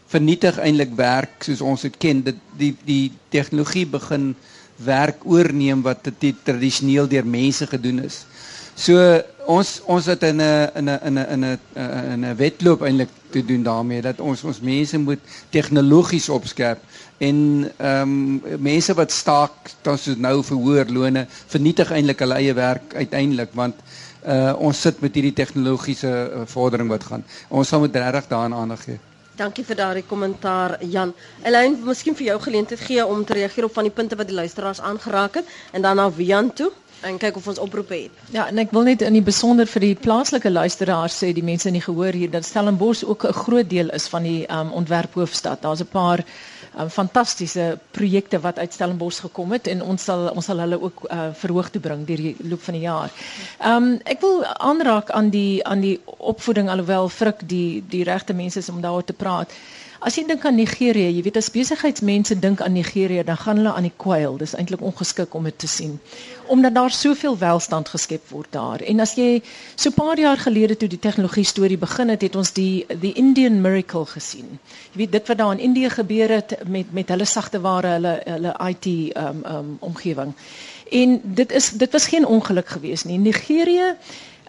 vernietig eintlik werk soos ons dit ken. Dit die die tegnologie begin werk oorneem wat tradisioneel deur mense gedoen is. So ons ons het in 'n in 'n in 'n in 'n in 'n wedloop eintlik te doen daarmee dat ons ons mense moet tegnologies opskerp en ehm um, mense wat staak soos nou vir hoër lone vernietig eintlik hulle eie werk uiteindelik want Uh ons sit met hierdie tegnologiese uh, vordering wat gaan. Ons sal moet regtig daaraan aandag gee. Dankie vir daardie kommentaar Jan. Elaine, miskien vir jou geleentheid gee om te reageer op van die punte wat die luisteraars aangeraak het en dan na Wian toe en kyk of ons oproepe het. Ja, en ek wil net in die besonder vir die plaaslike luisteraars sê die mense in die gehoor hier dat Stellenbosch ook 'n groot deel is van die um, ontwerphoofstad. Daar's 'n paar um, fantastiese projekte wat uit Stellenbosch gekom het en ons sal ons sal hulle ook uh, verhoog toe bring deur die loop van die jaar. Ehm um, ek wil aanraak aan die aan die opvoeding alhoewel Frik die die regte mense is om daaroor te praat. As jy dink aan Nigerië, jy weet as besigheidsmense dink aan Nigerië, dan gaan hulle aan die kwyl. Dis eintlik ongeskik om dit te sien. Omdat daar soveel welstand geskep word daar. En as jy so 'n paar jaar gelede toe die tegnologie storie begin het, het ons die die Indian miracle gesien. Jy weet dit wat daar in Indië gebeur het met met hulle sagte ware, hulle hulle IT um um omgewing. En dit is dit was geen ongeluk geweest nie. Nigerië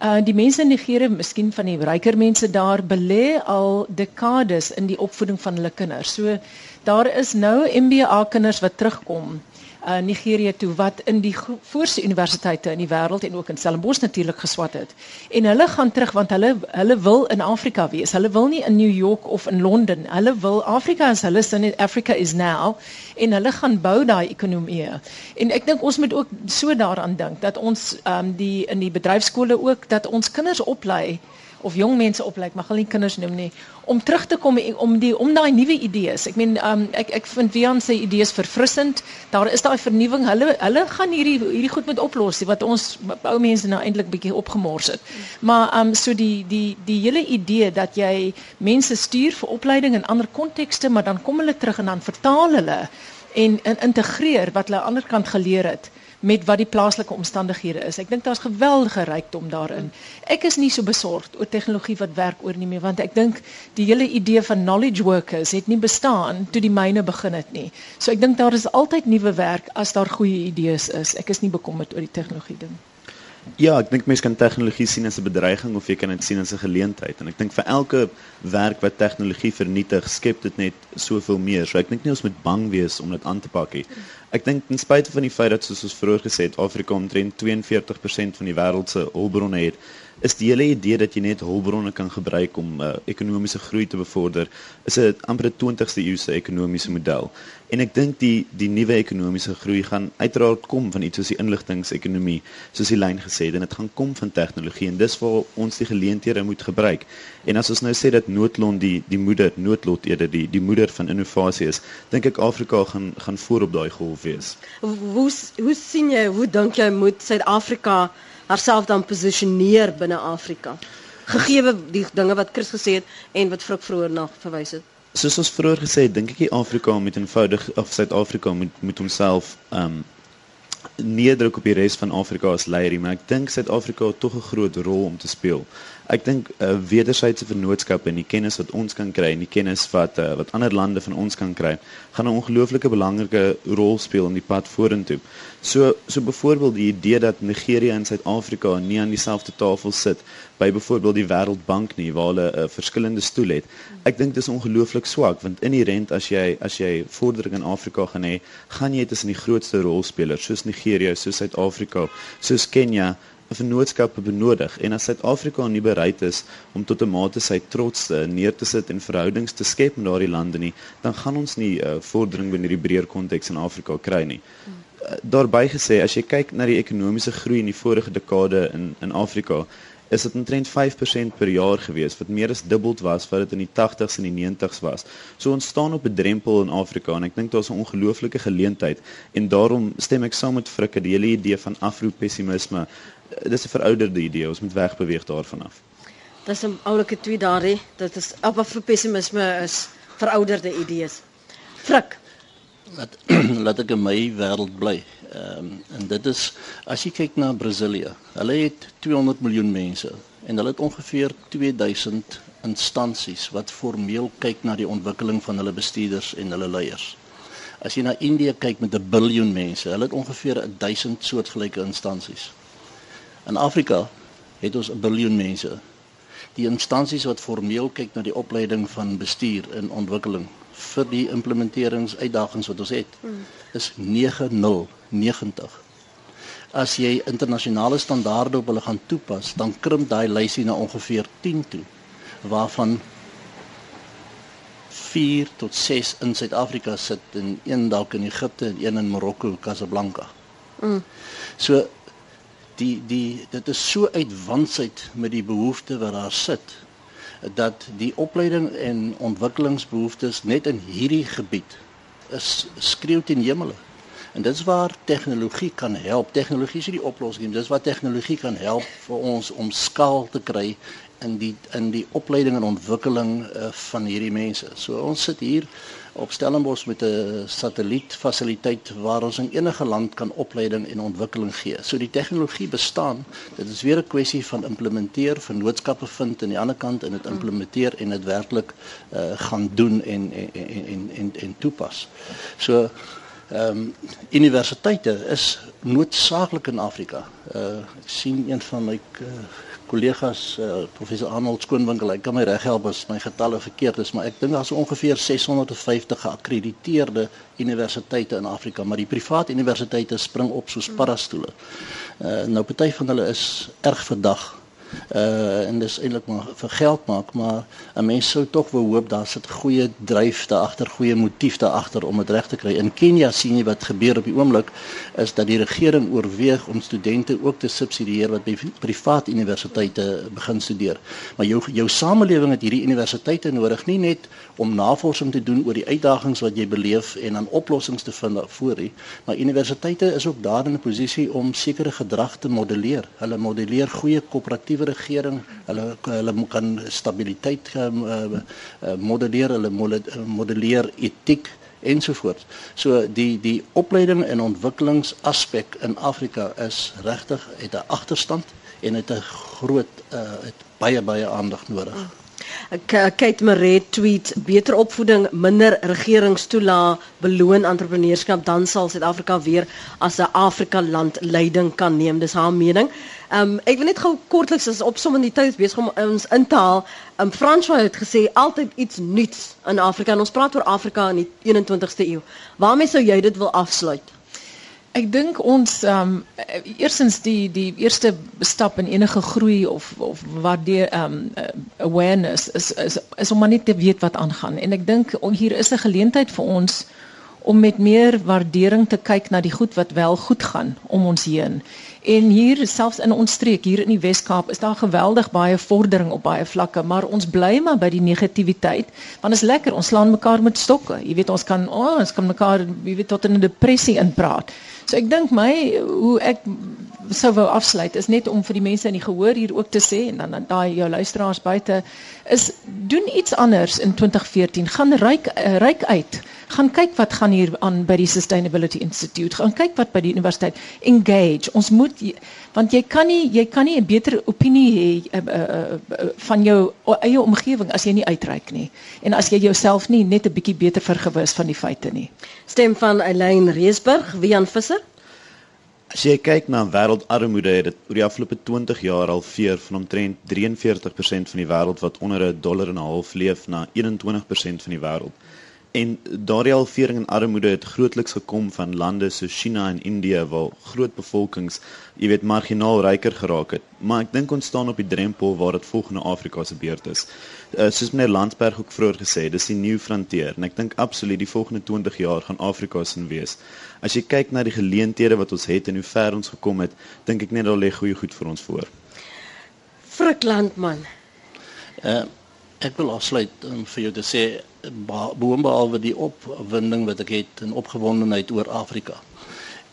Uh die mense in Nigerië, miskien van die ryker mense daar belê al dekades in die opvoeding van hulle kinders. So daar is nou MBA kinders wat terugkom uh, Nigerië toe wat in die voorste universiteite in die wêreld en ook in Stellenbosch natuurlik geswat het. En hulle gaan terug want hulle hulle wil in Afrika wees. Hulle wil nie in New York of in Londen. Hulle wil Afrika as hulle sin Africa is now en hulle gaan bou daai ekonomie. En ek dink ons moet ook so daaraan dink dat ons um, die in die bedryfskole ook dat ons kinders oplei of jong mense oplyk, mag hulle nie kinders noem nie, om terug te kom om die om daai nuwe idees. Ek meen um, ek ek vind Wian se idees verfrissend. Daar is daai vernuwing. Hulle hulle gaan hierdie hierdie goed met oplos wat ons ou mense nou eintlik bietjie opgemors het. Maar um so die die die hele idee dat jy mense stuur vir opleiding in ander kontekste, maar dan kom hulle terug en dan vertaal hulle en, en integreer wat hulle aan die ander kant geleer het met wat die plaaslike omstandighede is. Ek dink daar's geweldige rykdom daarin. Ek is nie so besorgd oor tegnologie wat werk oor nie meer want ek dink die hele idee van knowledge workers het nie bestaan toe die myne begin het nie. So ek dink daar is altyd nuwe werk as daar goeie idees is. Ek is nie bekommerd oor die tegnologie ding. Ja, ek dink mense kan tegnologie sien as 'n bedreiging of jy kan dit sien as 'n geleentheid en ek dink vir elke werk wat tegnologie vernietig, skep dit net soveel meer. So ek dink nie ons moet bang wees om dit aan te pak nie. Ek dink ten spyte van die feit dat soos ons vroeër gesê het, Afrika omtrent 42% van die wêreld se hulpbronne het, is die hele idee dat jy net hulpbronne kan gebruik om uh, ekonomiese groei te bevorder, is 'n amper 20ste eeuse ekonomiese model. En ek dink die die nuwe ekonomiese groei gaan uiteraard kom van iets soos die inligtingsekonomie, soos die lyn gesê het, en dit gaan kom van tegnologie en dis waar ons die geleenthede moet gebruik. En as ons nou sê dat noodlot die die moeder noodlot eerder die die moeder van innovasie is, dink ek Afrika gaan gaan voor op daai golf wees. Hoe hoe sien jy, hoe dink jy moet Suid-Afrika haarself dan posisioneer binne Afrika. Gegeewe die dinge wat Chris gesê het en wat Frik vroeër na verwys het. Soos ons vroeër gesê het, dink ek Afrika moet eenvoudig of Suid-Afrika moet moet homself ehm um, neerdruk op die res van Afrika as leier, maar ek dink Suid-Afrika het tog 'n groot rol om te speel. Ek dink 'n uh, wederwysige vennootskap en die kennis wat ons kan kry en die kennis wat uh, wat ander lande van ons kan kry, gaan 'n ongelooflike belangrike rol speel in die pad vorentoe. So so byvoorbeeld die idee dat Nigerië en Suid-Afrika nie aan dieselfde tafel sit by byvoorbeeld die Wêreldbank nie waar hulle 'n uh, verskillende stoel het. Ek dink dis ongelooflik swak want inherent as jy as jy vordering in Afrika gaan hê, gaan jy tussen die grootste rolspelers soos Nigerië, soos Suid-Afrika, soos Kenia 'n vennootskap benodig en as Suid-Afrika nie bereid is om tot 'n mate sy trots neer te sit en verhoudings te skep met daardie lande nie, dan gaan ons nie uh, vordering binne die breër konteks in Afrika kry nie. Hmm daarby gesê as jy kyk na die ekonomiese groei in die vorige dekade in in Afrika is dit omtrent 5% per jaar gewees wat meer as dubbel was wat dit in die 80s en die 90s was. So ons staan op 'n drempel in Afrika en ek dink daar's 'n ongelooflike geleentheid en daarom stem ek saam met Frikke die hele idee van afro-pessimisme. Dis 'n verouderde idee, ons moet wegbeweeg daarvan af. Dis 'n oulike tweet daarin, dit is afro-pessimisme is verouderde idees. Frik laat laat ek in my wêreld bly. Ehm um, en dit is as jy kyk na Brasilië. Hulle het 200 miljoen mense en hulle het ongeveer 2000 instansies wat formeel kyk na die ontwikkeling van hulle bestuurders en hulle leiers. As jy na Indië kyk met 'n biljoen mense, hulle het ongeveer 1000 soortgelyke instansies. In Afrika het ons 'n biljoen mense. Die instansies wat formeel kyk na die opleiding van bestuur en ontwikkeling vir die implementeringsuitdagings wat ons het is 9090. as jy internasionale standaarde op hulle gaan toepas, dan krimp daai lysie na ongeveer 10 toe, waarvan 4 tot 6 in Suid-Afrika sit en een dalk in Egipte en een in Marokko, Casablanca. Mm. So die die dit is so uitwansheid met die behoeftes wat daar sit dat die opleiding en ontwikkelingsbehoeftes net in hierdie gebied is skreeu teen hemele. En dit is waar tegnologie kan help. Tegnologie is die oplossing. Dis wat tegnologie kan help vir ons om skaal te kry in die in die opleiding en ontwikkeling uh, van hierdie mense. So ons sit hier op Stellenbosch met 'n satellietfasiliteit waar ons in enige land kan opleiding en ontwikkeling gee. So die tegnologie bestaan. Dit is weer 'n kwessie van implementeer, vennootskappe vind aan die ander kant en dit implementeer en dit werklik uh, gaan doen en en en en en toepas. So ehm um, universiteite is noodsaaklik in Afrika. Uh ek sien een van my uh, kollegas uh, professor Arnold Skoonwinkel, hy kan my reghelp as my getalle verkeerd is, maar ek dink daar's ongeveer 650 geakkrediteerde universiteite in Afrika, maar die private universiteite spring op soos paddastoele. Uh, nou party van hulle is erg verdag uh en dis eintlik maar vir geld maak maar 'n mens sou tog wou hoop daar sit goeie dryf daar agter goeie motief daar agter om dit reg te kry. In Kenia sien jy wat gebeur op die oomblik is dat die regering oorweeg om studente ook te subsidieer wat by private universiteite begin studeer. Maar jou jou samelewing het hierdie universiteite nodig nie net om navorsing te doen oor die uitdagings wat jy beleef en dan oplossings te vind daarvoor nie, maar universiteite is ook daar in 'n posisie om sekere gedrag te modelleer. Hulle modelleer goeie koöperatiewe nuwe regering. Hulle hulle kan stabiliteit uh, modelleer, hulle modelleer etiek ensovoorts. So die die opleiding en ontwikkelingsaspek in Afrika is regtig het 'n agterstand en het 'n groot uh, het baie baie aandag nodig. Kate Maree tweet beter opvoeding, minder regeringstoela, beloon entrepreneurskap, dan sal Suid-Afrika weer as 'n Afrika land leiding kan neem. Dis haar mening. Ehm um, ek wil net gou kortliks as opsom in die tyd besig om ons in te haal. Ehm um, François het gesê altyd iets nuuts in Afrika en ons praat oor Afrika in die 21ste eeu. Waarmee sou jy dit wil afsluit? Ek dink ons ehm um, eersins die die eerste stap in enige groei of of waardeur ehm um, awareness is, is is om maar net te weet wat aangaan en ek dink hier is 'n geleentheid vir ons om met meer waardering te kyk na die goed wat wel goed gaan om ons heen. En hier selfs in ons streek hier in die Wes-Kaap is daar geweldig baie vordering op baie vlakke, maar ons bly maar by die negativiteit. Want is lekker, ons slaan mekaar met stokke. Jy weet ons kan oh, ons kan mekaar jy weet tot in 'n depressie inpraat. So ek dink my hoe ek sou wou afsluit is net om vir die mense in die gehoor hier ook te sê en dan daai jou luisteraars buite is doen iets anders in 2014. Gaan ryk ryk uit gaan kyk wat gaan hier aan by die Sustainability Institute. Gaan kyk wat by die universiteit engage. Ons moet want jy kan nie jy kan nie 'n beter opinie hê uh, uh, uh, van jou eie omgewing as jy nie uitreik nie. En as jy jouself nie net 'n bietjie beter vergewis van die feite nie. Stem van Eileen Reesburg, Wian Visser. As jy kyk na wêreldarmoede, het dit oor die afgelope 20 jaar al veer van omtrent 43% van die wêreld wat onder 'n dollar en 'n half leef na 21% van die wêreld. En daardie halvering in armoede het grootliks gekom van lande soos China en Indië waar groot bevolkings, jy weet, marginaal ryker geraak het. Maar ek dink ons staan op die drempel waar dit volgende Afrika se beurt is. Uh, soos meneer Landsberg ook vroeër gesê het, dis die nuwe frontier en ek dink absoluut die volgende 20 jaar gaan Afrika se wees. As jy kyk na die geleenthede wat ons het en hoe ver ons gekom het, dink ek net daar lê goeie goed vir ons voor. Frikland man. Uh ek wil afsluit om vir jou te sê boonbehalwe die opwinding wat ek het en opgewondenheid oor Afrika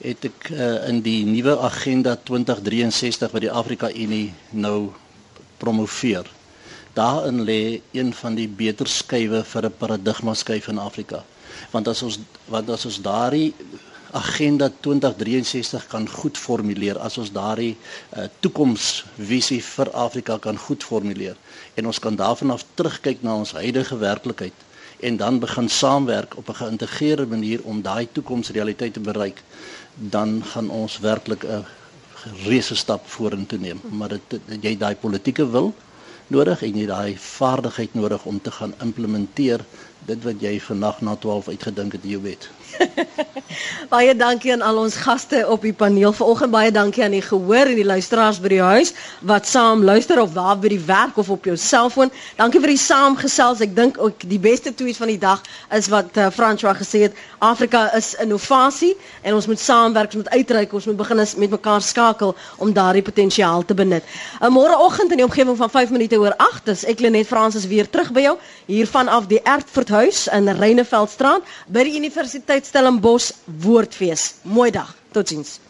het ek uh, in die nuwe agenda 2063 wat die Afrika Unie nou promoveer daarin lê een van die beter skuwe vir 'n paradigma skuif in Afrika. Want as ons wat as ons daardie agenda 2063 kan goed formuleer as ons daardie uh, toekomsvisie vir Afrika kan goed formuleer en ons kan daarvan af terugkyk na ons huidige werklikheid en dan begin saamwerk op 'n geïntegreerde manier om daai toekomsrealiteit te bereik dan gaan ons werklik 'n reuse stap vorentoe neem. Maar dit jy daai politieke wil nodig en jy daai vaardigheid nodig om te gaan implementeer dit wat jy vannag na 12 uitgedink het in jou wet baie dankie aan al ons gaste op die paneel vanoggend. Baie dankie aan die gehoor en die luisteraars by die huis wat saam luister of waar by die werk of op jou selfoon. Dankie vir die saamgesels. Ek dink ook die beste tweet van die dag is wat uh, François gesê het. Afrika is innovasie en ons moet saamwerk, ons moet uitreik, ons moet begin met mekaar skakel om daardie potensiaal te benut. 'n uh, Môreoggend in die omgewing van 5 minute oor 8 is ek Lenet Fransis weer terug by jou hier vanaf die Ertforthuis in Reineveldstraat by die Universiteit Stellenbosch Woordfees. Mooi dag. Totsiens.